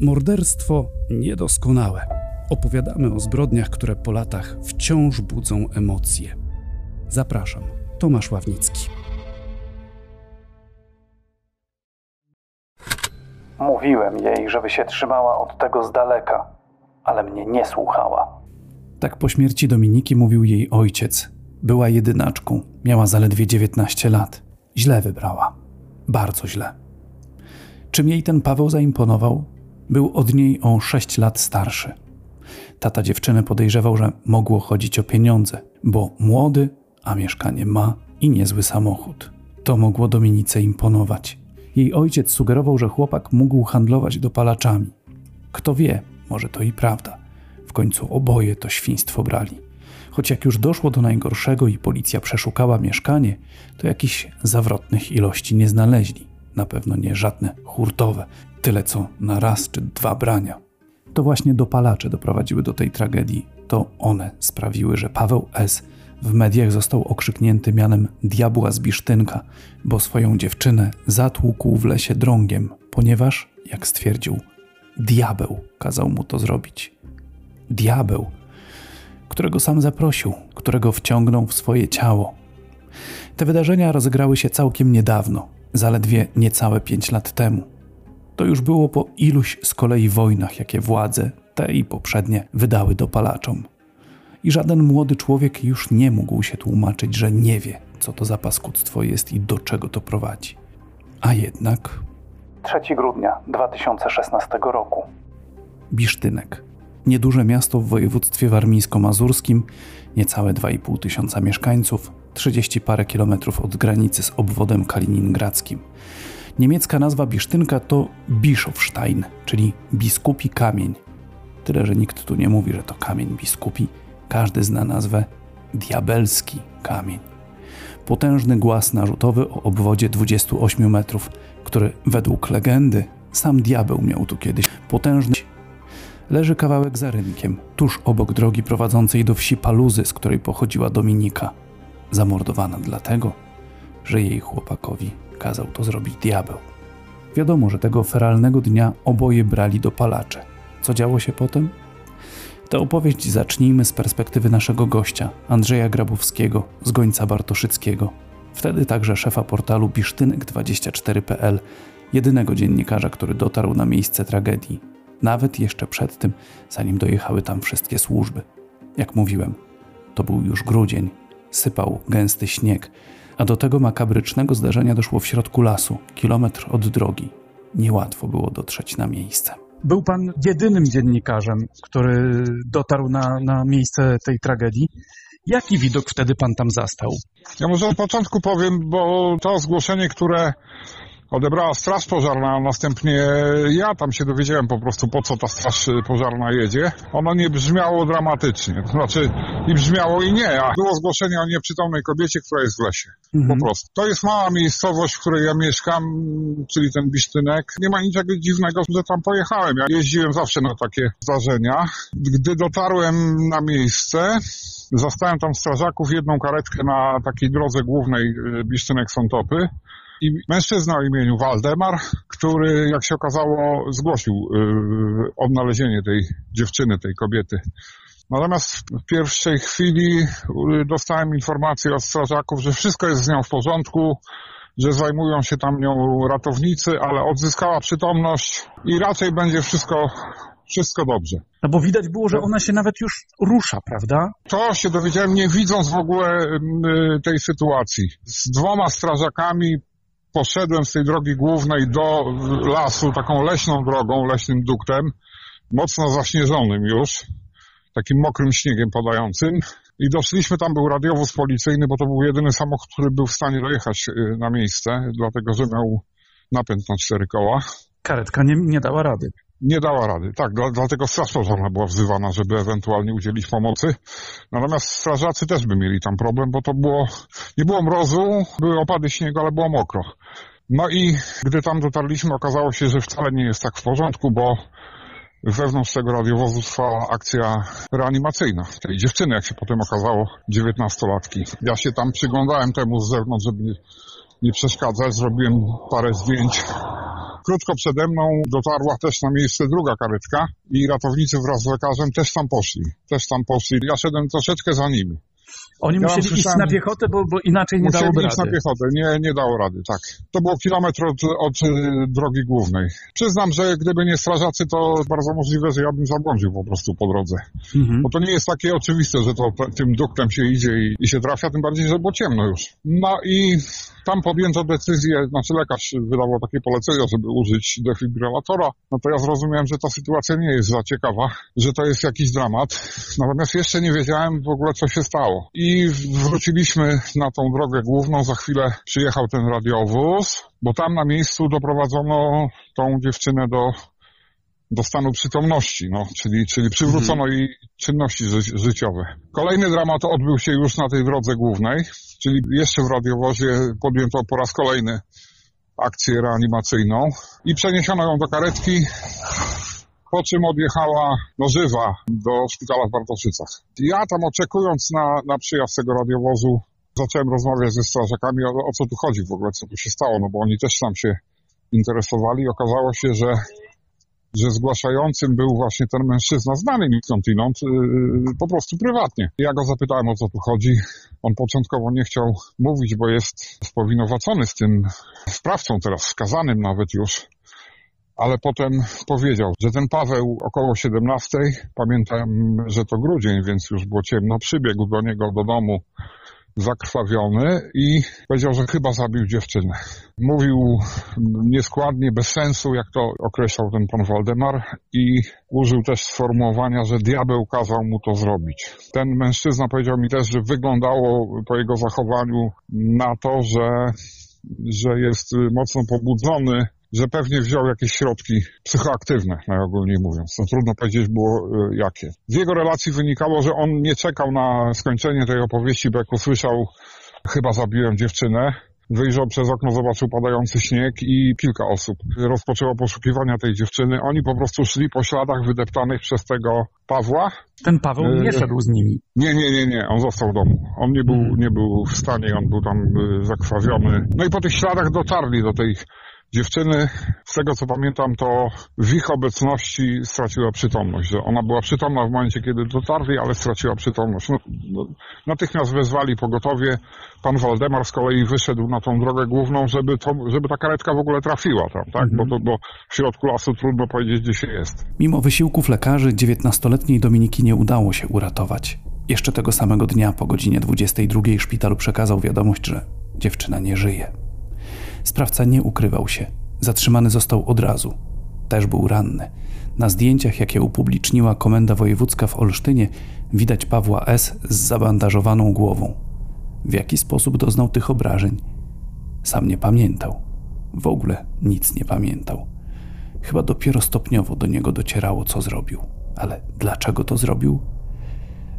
Morderstwo niedoskonałe. Opowiadamy o zbrodniach, które po latach wciąż budzą emocje. Zapraszam, Tomasz Ławnicki. Mówiłem jej, żeby się trzymała od tego z daleka, ale mnie nie słuchała. Tak po śmierci Dominiki mówił jej ojciec. Była jedynaczką, miała zaledwie 19 lat. Źle wybrała. Bardzo źle. Czym jej ten Paweł zaimponował? Był od niej o 6 lat starszy. Tata dziewczyny podejrzewał, że mogło chodzić o pieniądze, bo młody, a mieszkanie ma i niezły samochód. To mogło Dominice imponować. Jej ojciec sugerował, że chłopak mógł handlować dopalaczami. Kto wie, może to i prawda. W końcu oboje to świństwo brali. Choć jak już doszło do najgorszego i policja przeszukała mieszkanie, to jakichś zawrotnych ilości nie znaleźli. Na pewno nie żadne hurtowe, tyle co na raz czy dwa brania. To właśnie dopalacze doprowadziły do tej tragedii. To one sprawiły, że Paweł S. w mediach został okrzyknięty mianem diabła z Bisztynka, bo swoją dziewczynę zatłukł w lesie drągiem, ponieważ, jak stwierdził, diabeł kazał mu to zrobić. Diabeł, którego sam zaprosił, którego wciągnął w swoje ciało. Te wydarzenia rozegrały się całkiem niedawno, zaledwie niecałe pięć lat temu. To już było po iluś z kolei wojnach, jakie władze, te i poprzednie, wydały dopalaczom. I żaden młody człowiek już nie mógł się tłumaczyć, że nie wie, co to za paskudztwo jest i do czego to prowadzi. A jednak 3 grudnia 2016 roku. Bisztynek. Nieduże miasto w województwie warmińsko-mazurskim, niecałe 2,5 tysiąca mieszkańców, 30 parę kilometrów od granicy z obwodem kaliningradzkim. Niemiecka nazwa Bisztynka to Bischofstein, czyli biskupi kamień. Tyle, że nikt tu nie mówi, że to kamień biskupi. Każdy zna nazwę diabelski kamień. Potężny głaz narzutowy o obwodzie 28 metrów, który według legendy sam diabeł miał tu kiedyś. Potężny leży kawałek za rynkiem, tuż obok drogi prowadzącej do wsi Paluzy, z której pochodziła Dominika. Zamordowana dlatego, że jej chłopakowi kazał to zrobić diabeł. Wiadomo, że tego feralnego dnia oboje brali dopalacze. Co działo się potem? Tę opowieść zacznijmy z perspektywy naszego gościa, Andrzeja Grabowskiego z Gońca Bartoszyckiego. Wtedy także szefa portalu bisztynek24.pl, jedynego dziennikarza, który dotarł na miejsce tragedii. Nawet jeszcze przed tym, zanim dojechały tam wszystkie służby. Jak mówiłem, to był już grudzień, sypał gęsty śnieg, a do tego makabrycznego zdarzenia doszło w środku lasu, kilometr od drogi. Niełatwo było dotrzeć na miejsce. Był pan jedynym dziennikarzem, który dotarł na, na miejsce tej tragedii. Jaki widok wtedy pan tam zastał? Ja może od początku powiem, bo to zgłoszenie, które odebrała straż pożarna, a następnie ja tam się dowiedziałem po prostu po co ta straż pożarna jedzie. Ono nie brzmiało dramatycznie, to znaczy i brzmiało i nie, a było zgłoszenie o nieprzytomnej kobiecie, która jest w lesie. Mhm. Po prostu. To jest mała miejscowość, w której ja mieszkam, czyli ten Bisztynek. Nie ma niczego dziwnego, że tam pojechałem. Ja jeździłem zawsze na takie zdarzenia. Gdy dotarłem na miejsce, zastałem tam strażaków, jedną karetkę na takiej drodze głównej y, Bisztynek-Sątopy i mężczyzna o imieniu Waldemar, który, jak się okazało, zgłosił yy, odnalezienie tej dziewczyny, tej kobiety. Natomiast w pierwszej chwili yy, dostałem informację od strażaków, że wszystko jest z nią w porządku, że zajmują się tam nią ratownicy, ale odzyskała przytomność i raczej będzie wszystko wszystko dobrze. No bo widać było, że ona się nawet już rusza, prawda? To się dowiedziałem nie widząc w ogóle y, tej sytuacji. Z dwoma strażakami poszedłem z tej drogi głównej do lasu taką leśną drogą, leśnym duktem, mocno zaśnieżonym już, takim mokrym śniegiem padającym. I doszliśmy, tam był radiowóz policyjny, bo to był jedyny samochód, który był w stanie dojechać y, na miejsce, dlatego że miał napęd na cztery koła. Karetka nie, nie dała rady. Nie dała rady, tak, dla, dlatego straż pożarna była wzywana, żeby ewentualnie udzielić pomocy. Natomiast strażacy też by mieli tam problem, bo to było, nie było mrozu, były opady śniegu, ale było mokro. No i gdy tam dotarliśmy, okazało się, że wcale nie jest tak w porządku, bo wewnątrz tego radiowozu trwała akcja reanimacyjna tej dziewczyny, jak się potem okazało, dziewiętnastolatki. Ja się tam przyglądałem temu z zewnątrz, żeby nie przeszkadzać, zrobiłem parę zdjęć krótko przede mną dotarła też na miejsce druga karetka i ratownicy wraz z lekarzem też tam poszli. Też tam poszli. Ja szedłem troszeczkę za nimi. Oni Ja musieli iść na piechotę, bo, bo inaczej nie dałoby Musieli iść na rady. piechotę, nie, nie dało rady, tak. To było kilometr od, od y, drogi głównej. Przyznam, że gdyby nie strażacy, to bardzo możliwe, że ja bym zabłądził po prostu po drodze. Mhm. Bo to nie jest takie oczywiste, że to tym duktem się idzie i, i się trafia, tym bardziej, że było ciemno już. No i tam podjęto decyzję, znaczy lekarz wydawał takie polecenie, żeby użyć defibrylatora. No to ja zrozumiałem, że ta sytuacja nie jest za ciekawa, że to jest jakiś dramat. Natomiast jeszcze nie wiedziałem w ogóle, co się stało. I wróciliśmy na tą drogę główną. Za chwilę przyjechał ten radiowóz, bo tam na miejscu doprowadzono tą dziewczynę do do stanu przytomności, no, czyli, czyli przywrócono jej czynności ży- życiowe. Kolejny dramat odbył się już na tej drodze głównej, czyli jeszcze w radiowozie podjęto po raz kolejny akcję reanimacyjną i przeniesiono ją do karetki, po czym odjechała no żywa do szpitala w Bartoszycach. Ja tam oczekując na, na przyjazd tego radiowozu zacząłem rozmawiać ze strażakami o, o co tu chodzi w ogóle, co tu się stało, no bo oni też tam się interesowali i okazało się, że że zgłaszającym był właśnie ten mężczyzna znany mi skądinąd, yy, po prostu prywatnie. Ja go zapytałem o co tu chodzi. On początkowo nie chciał mówić, bo jest spowinowacony z tym sprawcą teraz, skazanym nawet już. Ale potem powiedział, że ten Paweł około 17, pamiętam, że to grudzień, więc już było ciemno, przybiegł do niego do domu zakrwawiony i powiedział, że chyba zabił dziewczynę. Mówił nieskładnie, bez sensu, jak to określał ten pan Waldemar i użył też sformułowania, że diabeł kazał mu to zrobić. Ten mężczyzna powiedział mi też, że wyglądało po jego zachowaniu na to, że, że jest mocno pobudzony, że pewnie wziął jakieś środki psychoaktywne, najogólniej mówiąc. No trudno powiedzieć było y, jakie. Z jego relacji wynikało, że on nie czekał na skończenie tej opowieści, bo jak usłyszał, chyba zabiłem dziewczynę, wyjrzał przez okno, zobaczył padający śnieg i kilka osób rozpoczęło poszukiwania tej dziewczyny. Oni po prostu szli po śladach wydeptanych przez tego Pawła. Ten Paweł nie Yy. szedł z nimi. Nie, nie, nie, nie, on został w domu. On nie był, nie był w stanie, on był tam y, zakrwawiony. No i po tych śladach dotarli do tej dziewczyny. Z tego co pamiętam, to w ich obecności straciła przytomność. Że ona była przytomna w momencie, kiedy dotarli, ale straciła przytomność. No, no, natychmiast wezwali pogotowie. Pan Waldemar z kolei wyszedł na tą drogę główną, żeby, to, żeby ta karetka w ogóle trafiła tam, tak? Bo, to, bo w środku lasu trudno powiedzieć, gdzie się jest. Mimo wysiłków lekarzy 19-letniej Dominiki nie udało się uratować. Jeszcze tego samego dnia po godzinie 22 szpital przekazał wiadomość, że dziewczyna nie żyje. Sprawca nie ukrywał się. Zatrzymany został od razu. Też był ranny. Na zdjęciach, jakie upubliczniła Komenda Wojewódzka w Olsztynie, widać Pawła S. z zabandażowaną głową. W jaki sposób doznał tych obrażeń? Sam nie pamiętał. W ogóle nic nie pamiętał. Chyba dopiero stopniowo do niego docierało, co zrobił. Ale dlaczego to zrobił?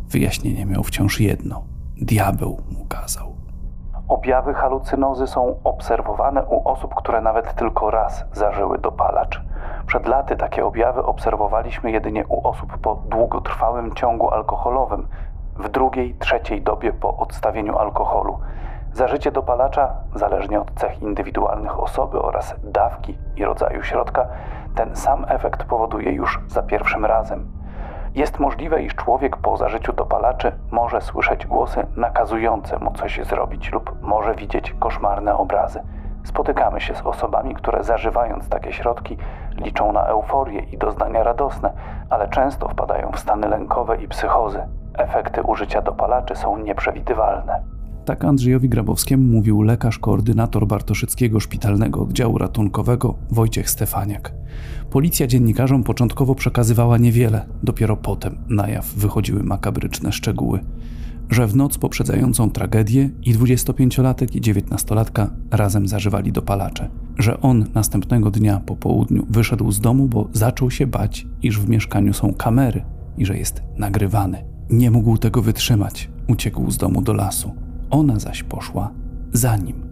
Wyjaśnienie miał wciąż jedno. Diabeł mu kazał. Objawy halucynozy są obserwowane u osób, które nawet tylko raz zażyły dopalacz. Przed laty takie objawy obserwowaliśmy jedynie u osób po długotrwałym ciągu alkoholowym, w drugiej, trzeciej dobie po odstawieniu alkoholu. Zażycie dopalacza, zależnie od cech indywidualnych osoby oraz dawki i rodzaju środka, ten sam efekt powoduje już za pierwszym razem. Jest możliwe, iż człowiek po zażyciu dopalaczy może słyszeć głosy nakazujące mu coś zrobić lub może widzieć koszmarne obrazy. Spotykamy się z osobami, które zażywając takie środki liczą na euforię i doznania radosne, ale często wpadają w stany lękowe i psychozy. Efekty użycia dopalaczy są nieprzewidywalne. Tak Andrzejowi Grabowskiemu mówił lekarz koordynator Bartoszyckiego Szpitalnego Oddziału Ratunkowego Wojciech Stefaniak. Policja dziennikarzom początkowo przekazywała niewiele, dopiero potem na jaw wychodziły makabryczne szczegóły. Że w noc poprzedzającą tragedię i 25-latek i 19-latka razem zażywali dopalacze. Że on następnego dnia po południu wyszedł z domu, bo zaczął się bać, iż w mieszkaniu są kamery i że jest nagrywany. Nie mógł tego wytrzymać, uciekł z domu do lasu. Ona zaś poszła za nim.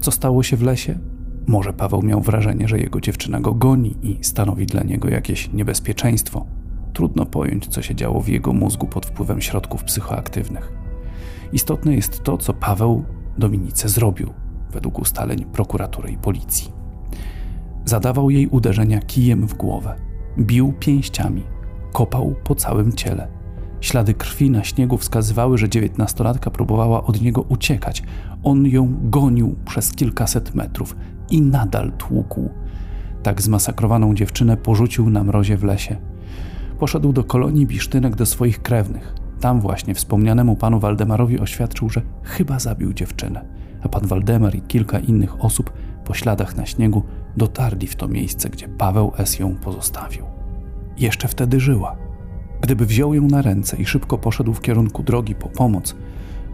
Co stało się w lesie? Może Paweł miał wrażenie, że jego dziewczyna go goni i stanowi dla niego jakieś niebezpieczeństwo. Trudno pojąć, co się działo w jego mózgu pod wpływem środków psychoaktywnych. Istotne jest to, co Paweł Dominice zrobił, według ustaleń prokuratury i policji. Zadawał jej uderzenia kijem w głowę, bił pięściami, kopał po całym ciele. Ślady krwi na śniegu wskazywały, że dziewiętnastolatka próbowała od niego uciekać. On ją gonił przez kilkaset metrów i nadal tłukł. Tak zmasakrowaną dziewczynę porzucił na mrozie w lesie. Poszedł do kolonii Bisztynek do swoich krewnych. Tam właśnie wspomnianemu panu Waldemarowi oświadczył, że chyba zabił dziewczynę, a pan Waldemar i kilka innych osób po śladach na śniegu dotarli w to miejsce, gdzie Paweł S. ją pozostawił. Jeszcze wtedy żyła. Gdyby wziął ją na ręce i szybko poszedł w kierunku drogi po pomoc,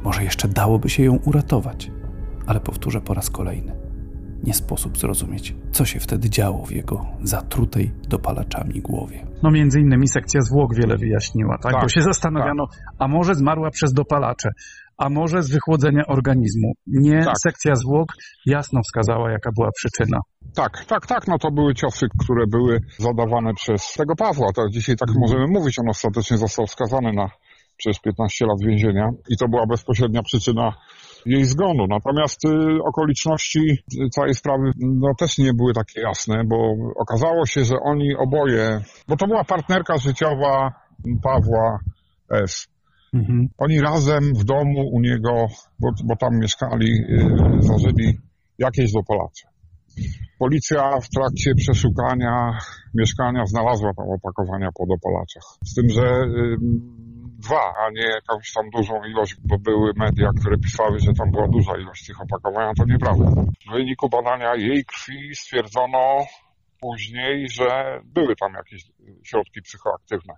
może jeszcze dałoby się ją uratować. Ale powtórzę po raz kolejny nie sposób zrozumieć, co się wtedy działo w jego zatrutej dopalaczami głowie. No między innymi sekcja zwłok wiele wyjaśniła, tak? tak Bo się zastanawiano, tak. a może zmarła przez dopalacze, a może z wychłodzenia organizmu. Nie, tak. sekcja zwłok jasno wskazała, jaka była przyczyna. Tak, tak, tak, no to były ciosy, które były zadawane przez tego Pawła, tak dzisiaj tak mhm. możemy mówić, on ostatecznie został skazany na przez 15 lat więzienia i to była bezpośrednia przyczyna jej zgonu. Natomiast y, okoliczności całej sprawy no, też nie były takie jasne, bo okazało się, że oni oboje, bo to była partnerka życiowa Pawła S. Mhm. Oni razem w domu u niego, bo, bo tam mieszkali, y, zażyli jakieś dopalacze. Policja w trakcie przeszukania mieszkania znalazła tam opakowania po dopalaczach. Z tym, że y, dwa, a nie jakąś tam dużą ilość, bo były media, które pisały, że tam była duża ilość tych opakowań, to nieprawda. W wyniku badania jej krwi stwierdzono później, że były tam jakieś środki psychoaktywne.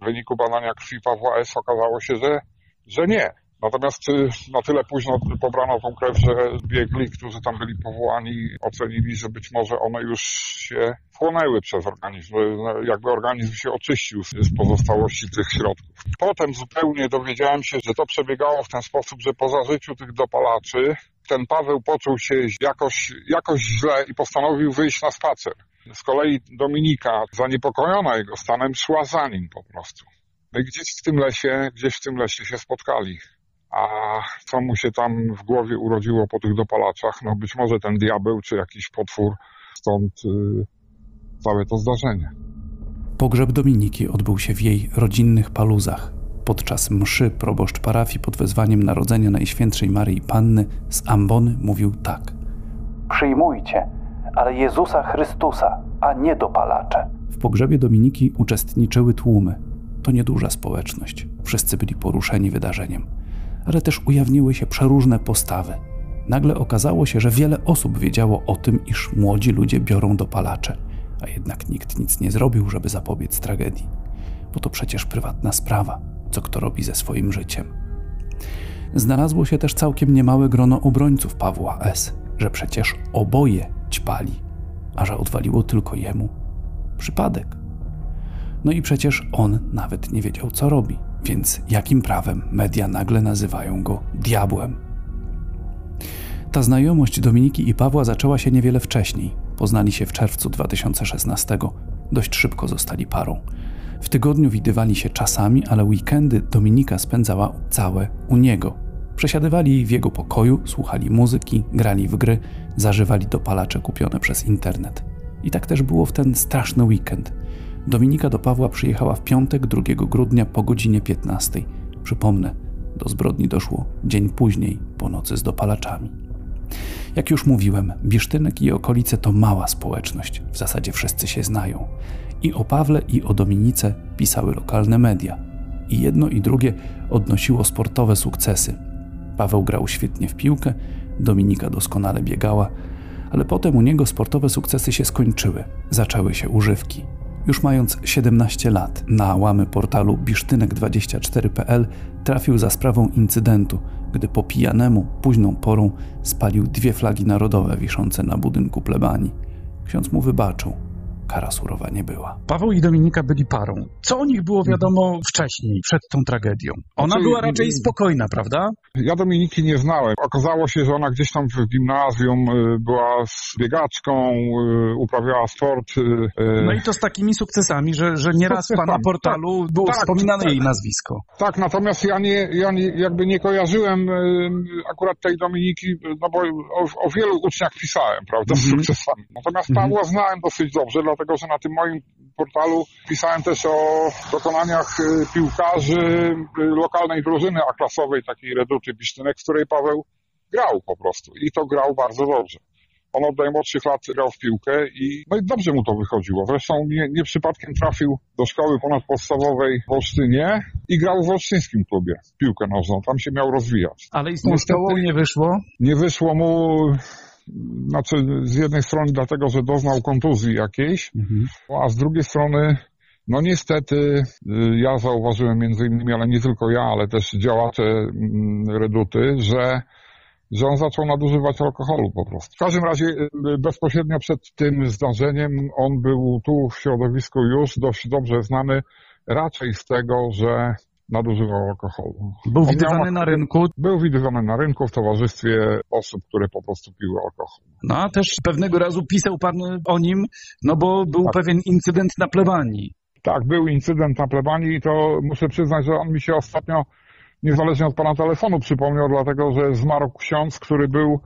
W wyniku badania krwi Pawła S. okazało się, że, że nie. Natomiast y, na tyle późno pobrano tą krew, że biegli, którzy tam byli powołani, ocenili, że być może one już się wchłonęły przez organizm, no, jakby organizm się oczyścił z pozostałości tych środków. Potem zupełnie dowiedziałem się, że to przebiegało w ten sposób, że po zażyciu tych dopalaczy ten Paweł poczuł się jakoś, jakoś źle i postanowił wyjść na spacer. Z kolei Dominika, zaniepokojona jego stanem, szła za nim po prostu. No i gdzieś w tym lesie, gdzieś w tym lesie się spotkali. A co mu się tam w głowie urodziło po tych dopalaczach? No być może ten diabeł czy jakiś potwór, stąd yy, całe to zdarzenie. Pogrzeb Dominiki odbył się w jej rodzinnych paluzach. Podczas mszy proboszcz parafii pod wezwaniem Narodzenia Najświętszej Maryi Panny z Ambony mówił tak. Przyjmujcie, ale Jezusa Chrystusa, a nie dopalacze. W pogrzebie Dominiki uczestniczyły tłumy. To nieduża społeczność. Wszyscy byli poruszeni wydarzeniem ale też ujawniły się przeróżne postawy. Nagle okazało się, że wiele osób wiedziało o tym, iż młodzi ludzie biorą dopalacze, a jednak nikt nic nie zrobił, żeby zapobiec tragedii. Bo to przecież prywatna sprawa, co kto robi ze swoim życiem. Znalazło się też całkiem niemałe grono obrońców Pawła S., że przecież oboje ćpali, a że odwaliło tylko jemu. Przypadek. No i przecież on nawet nie wiedział, co robi. Więc jakim prawem media nagle nazywają go diabłem? Ta znajomość Dominiki i Pawła zaczęła się niewiele wcześniej. Poznali się w czerwcu 2016. Dość szybko zostali parą. W tygodniu widywali się czasami, ale weekendy Dominika spędzała całe u niego. Przesiadywali w jego pokoju, słuchali muzyki, grali w gry, zażywali dopalacze kupione przez internet. I tak też było w ten straszny weekend – Dominika do Pawła przyjechała w piątek 2 grudnia po godzinie 15. Przypomnę, do zbrodni doszło dzień później, po nocy z dopalaczami. Jak już mówiłem, Bisztynek i okolice to mała społeczność, w zasadzie wszyscy się znają. I o Pawle i o Dominice pisały lokalne media. I jedno i drugie odnosiło sportowe sukcesy. Paweł grał świetnie w piłkę, Dominika doskonale biegała, ale potem u niego sportowe sukcesy się skończyły, zaczęły się używki. Już mając 17 lat, na łamy portalu bisztynek24.pl trafił za sprawą incydentu, gdy po pijanemu, późną porą spalił dwie flagi narodowe wiszące na budynku plebanii. Ksiądz mu wybaczył. Kara surowa nie była. Paweł i Dominika byli parą. Co o nich było wiadomo wcześniej, przed tą tragedią? Ona Znaczy, była raczej spokojna, prawda? Ja Dominiki nie znałem. Okazało się, że ona gdzieś tam w gimnazjum y, była z biegaczką, y, uprawiała sport. y, No i to z takimi sukcesami, że, że nieraz w pana Sukcesami, portalu było tak, wspominane tak. jej nazwisko. Tak, natomiast ja nie, ja nie, jakby nie kojarzyłem akurat tej Dominiki, no bo o, o wielu uczniach pisałem, prawda, z Mhm. sukcesami. Natomiast Mhm. Pawła znałem dosyć dobrze, dlatego że na tym moim portalu pisałem też o dokonaniach y, piłkarzy y, lokalnej drużyny A-klasowej, takiej Reduty Bisztynek, w której Paweł grał po prostu i to grał bardzo dobrze. On od najmłodszych lat grał w piłkę i, no i dobrze mu to wychodziło. Zresztą nie, nie przypadkiem trafił do szkoły ponadpodstawowej w Olsztynie i grał w olsztyńskim klubie w piłkę nożną. Tam się miał rozwijać. Ale i z tą Niestety- szkołą nie wyszło. Nie wyszło mu, znaczy z jednej strony dlatego, że doznał kontuzji jakiejś, a z drugiej strony, no niestety, y, ja zauważyłem między innymi, ale nie tylko ja, ale też działacze mm, Reduty, że, że on zaczął nadużywać alkoholu po prostu. W każdym razie y, bezpośrednio przed tym zdarzeniem on był tu w środowisku już dość dobrze znany raczej z tego, że nadużywał alkoholu. Był On widywany na rynku, Był widywany na rynku w towarzystwie osób, które po prostu piły alkohol. no a też pewnego razu pisał pan o nim, no bo był Tak. pewien incydent na plebanii. Tak, był incydent na plebanii i to muszę przyznać, że on mi się ostatnio, niezależnie od pana telefonu, przypomniał, dlatego że zmarł ksiądz, który był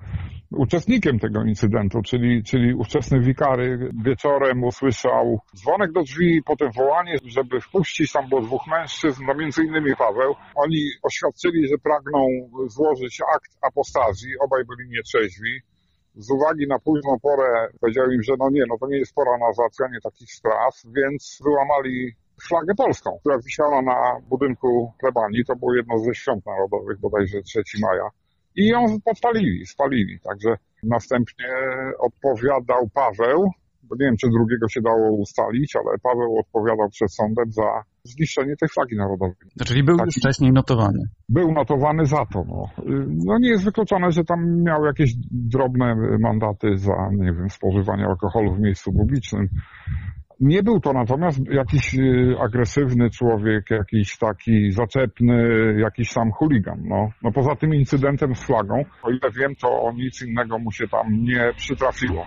uczestnikiem tego incydentu, czyli, czyli ówczesny wikary wieczorem usłyszał dzwonek do drzwi, potem wołanie, żeby wpuścić, tam było dwóch mężczyzn, no między innymi Paweł. Oni oświadczyli, że pragną złożyć akt apostazji, obaj byli nietrzeźwi. Z uwagi na późną porę powiedział im, że no nie, no to nie jest pora na załatwianie takich spraw, więc wyłamali flagę polską, która wisiała na budynku plebanii. To było jedno ze świąt narodowych, bodajże 3 maja. I ją podpalili, spalili. Także następnie odpowiadał Paweł, bo nie wiem, czy drugiego się dało ustalić, ale Paweł odpowiadał przed sądem za zniszczenie tej flagi narodowej. Czyli był Tak. już wcześniej notowany. Był notowany za to. No. No nie jest wykluczone, że tam miał jakieś drobne mandaty za, nie wiem, spożywanie alkoholu w miejscu publicznym. Nie był to natomiast jakiś y, agresywny człowiek, jakiś taki zaczepny, jakiś sam chuligan. No. no poza tym incydentem z flagą, o ile wiem, to nic innego mu się tam nie przytrafiło.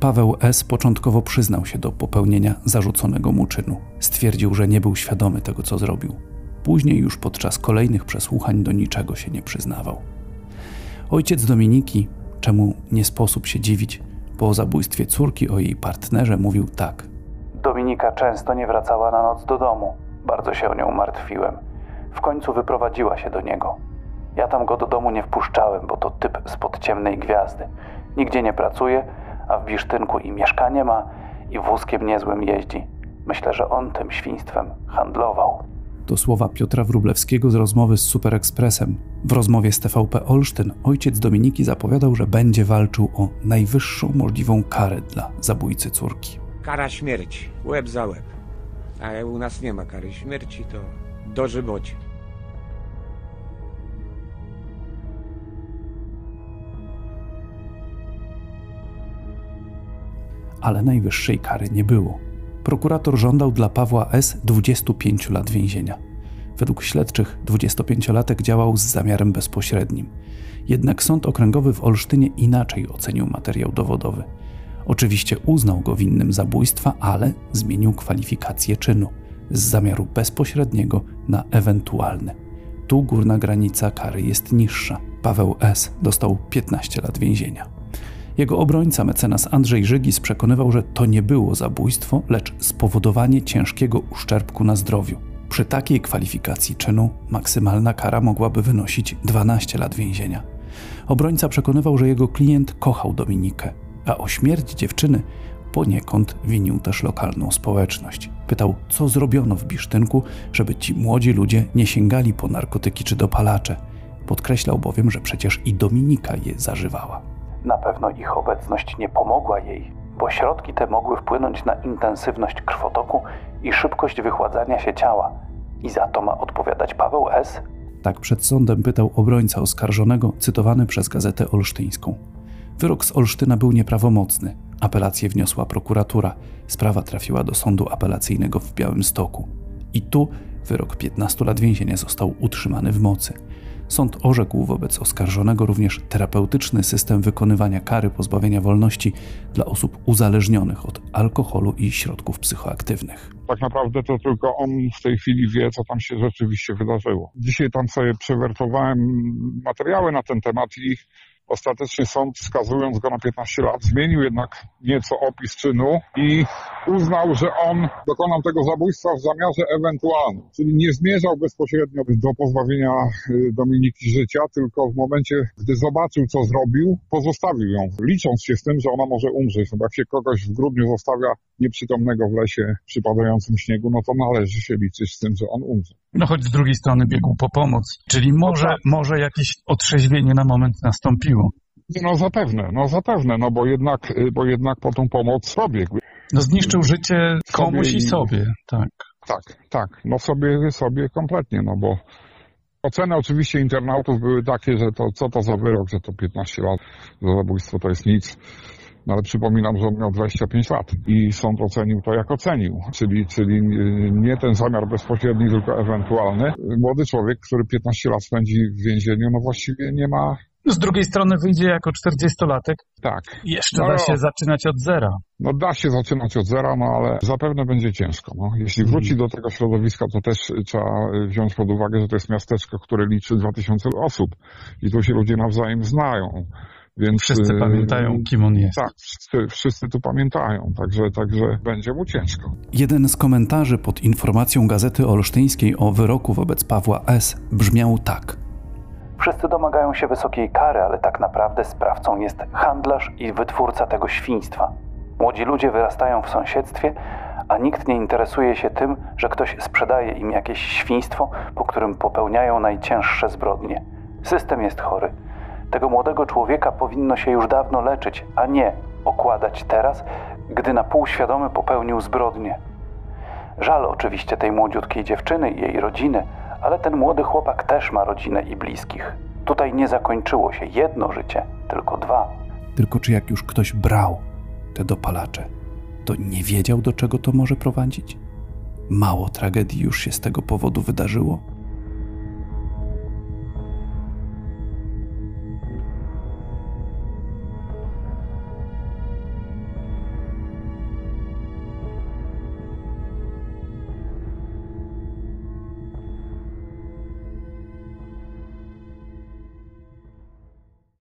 Paweł S. początkowo przyznał się do popełnienia zarzuconego mu czynu. Stwierdził, że nie był świadomy tego, co zrobił. Później już podczas kolejnych przesłuchań do niczego się nie przyznawał. Ojciec Dominiki, czemu nie sposób się dziwić, po zabójstwie córki o jej partnerze mówił tak. Dominika często nie wracała na noc do domu. Bardzo się o nią martwiłem. W końcu wyprowadziła się do niego. Ja tam go do domu nie wpuszczałem, bo to typ spod ciemnej gwiazdy. Nigdzie nie pracuje, a w Bisztynku i mieszkanie ma, i wózkiem niezłym jeździ. Myślę, że on tym świństwem handlował. To słowa Piotra Wróblewskiego z rozmowy z Super Expressem. W rozmowie z TVP Olsztyn ojciec Dominiki zapowiadał, że będzie walczył o najwyższą możliwą karę dla zabójcy córki. Kara śmierci, łeb za łeb. A u nas nie ma kary śmierci, to dożywocie. ale najwyższej kary nie było. Prokurator żądał dla Pawła S. 25 lat więzienia. Według śledczych 25-latek działał z zamiarem bezpośrednim. Jednak sąd okręgowy w Olsztynie inaczej ocenił materiał dowodowy. Oczywiście uznał go winnym zabójstwa, ale zmienił kwalifikację czynu z zamiaru bezpośredniego na ewentualny. Tu górna granica kary jest niższa. Paweł S. dostał 15 lat więzienia. Jego obrońca, mecenas Andrzej Żygis, przekonywał, że to nie było zabójstwo, lecz spowodowanie ciężkiego uszczerbku na zdrowiu. Przy takiej kwalifikacji czynu maksymalna kara mogłaby wynosić 12 lat więzienia. Obrońca przekonywał, że jego klient kochał Dominikę, a o śmierć dziewczyny poniekąd winił też lokalną społeczność. Pytał, co zrobiono w Bisztynku, żeby ci młodzi ludzie nie sięgali po narkotyki czy dopalacze. Podkreślał bowiem, że przecież i Dominika je zażywała. Na pewno ich obecność nie pomogła jej, bo środki te mogły wpłynąć na intensywność krwotoku i szybkość wychładzania się ciała. I za to ma odpowiadać Paweł S. Tak przed sądem pytał obrońca oskarżonego, cytowany przez gazetę olsztyńską. Wyrok z Olsztyna był nieprawomocny. Apelację wniosła prokuratura. Sprawa trafiła do sądu apelacyjnego w Białymstoku. I tu wyrok 15 lat więzienia został utrzymany w mocy. Sąd orzekł wobec oskarżonego również terapeutyczny system wykonywania kary pozbawienia wolności dla osób uzależnionych od alkoholu i środków psychoaktywnych. Tak naprawdę to tylko on w tej chwili wie, co tam się rzeczywiście wydarzyło. Dzisiaj tam sobie przewertowałem materiały na ten temat i Ostatecznie sąd, skazując go na 15 lat, zmienił jednak nieco opis czynu i uznał, że on dokonał tego zabójstwa w zamiarze ewentualnym, czyli nie zmierzał bezpośrednio do pozbawienia y, Dominiki życia, tylko w momencie, gdy zobaczył, co zrobił, pozostawił ją, licząc się z tym, że ona może umrzeć. No bo jak się kogoś w grudniu zostawia nieprzytomnego w lesie przy padającym śniegu, no to należy się liczyć z tym, że on umrze. No choć z drugiej strony biegł po pomoc, czyli może, no tak. może jakieś otrzeźwienie na moment nastąpiło. No zapewne, no zapewne, no bo jednak, y, bo jednak po tą pomoc pobiegł. No zniszczył życie komuś i sobie, tak. Tak, tak, no sobie, sobie kompletnie, no bo oceny oczywiście internautów były takie, że to co to za wyrok, że to 15 lat za zabójstwo to jest nic. No ale przypominam, że on miał 25 lat i sąd ocenił to, jak ocenił. Czyli, czyli nie ten zamiar bezpośredni, tylko ewentualny. Młody człowiek, który 15 lat spędzi w więzieniu, no właściwie nie ma z drugiej strony wyjdzie jako 40-latek. Tak. Jeszcze no, da się zaczynać od zera. No da się zaczynać od zera, no ale zapewne będzie ciężko. No. Jeśli mhm. wróci do tego środowiska, to też trzeba wziąć pod uwagę, że to jest miasteczko, które liczy 2000 osób i tu się ludzie nawzajem znają. Więc, wszyscy y, pamiętają, kim on jest. Tak, wszyscy, wszyscy tu pamiętają, także, także będzie mu ciężko. Jeden z komentarzy pod informacją Gazety Olsztyńskiej o wyroku wobec Pawła S. brzmiał tak. Wszyscy domagają się wysokiej kary, ale tak naprawdę sprawcą jest handlarz i wytwórca tego świństwa. Młodzi ludzie wyrastają w sąsiedztwie, a nikt nie interesuje się tym, że ktoś sprzedaje im jakieś świństwo, po którym popełniają najcięższe zbrodnie. System jest chory. Tego młodego człowieka powinno się już dawno leczyć, a nie okładać teraz, gdy na pół świadomy popełnił zbrodnię. Żal oczywiście tej młodziutkiej dziewczyny i jej rodziny, ale ten młody chłopak też ma rodzinę i bliskich. Tutaj nie zakończyło się jedno życie, tylko dwa. Tylko czy jak już ktoś brał te dopalacze, to nie wiedział, do czego to może prowadzić? Mało tragedii już się z tego powodu wydarzyło.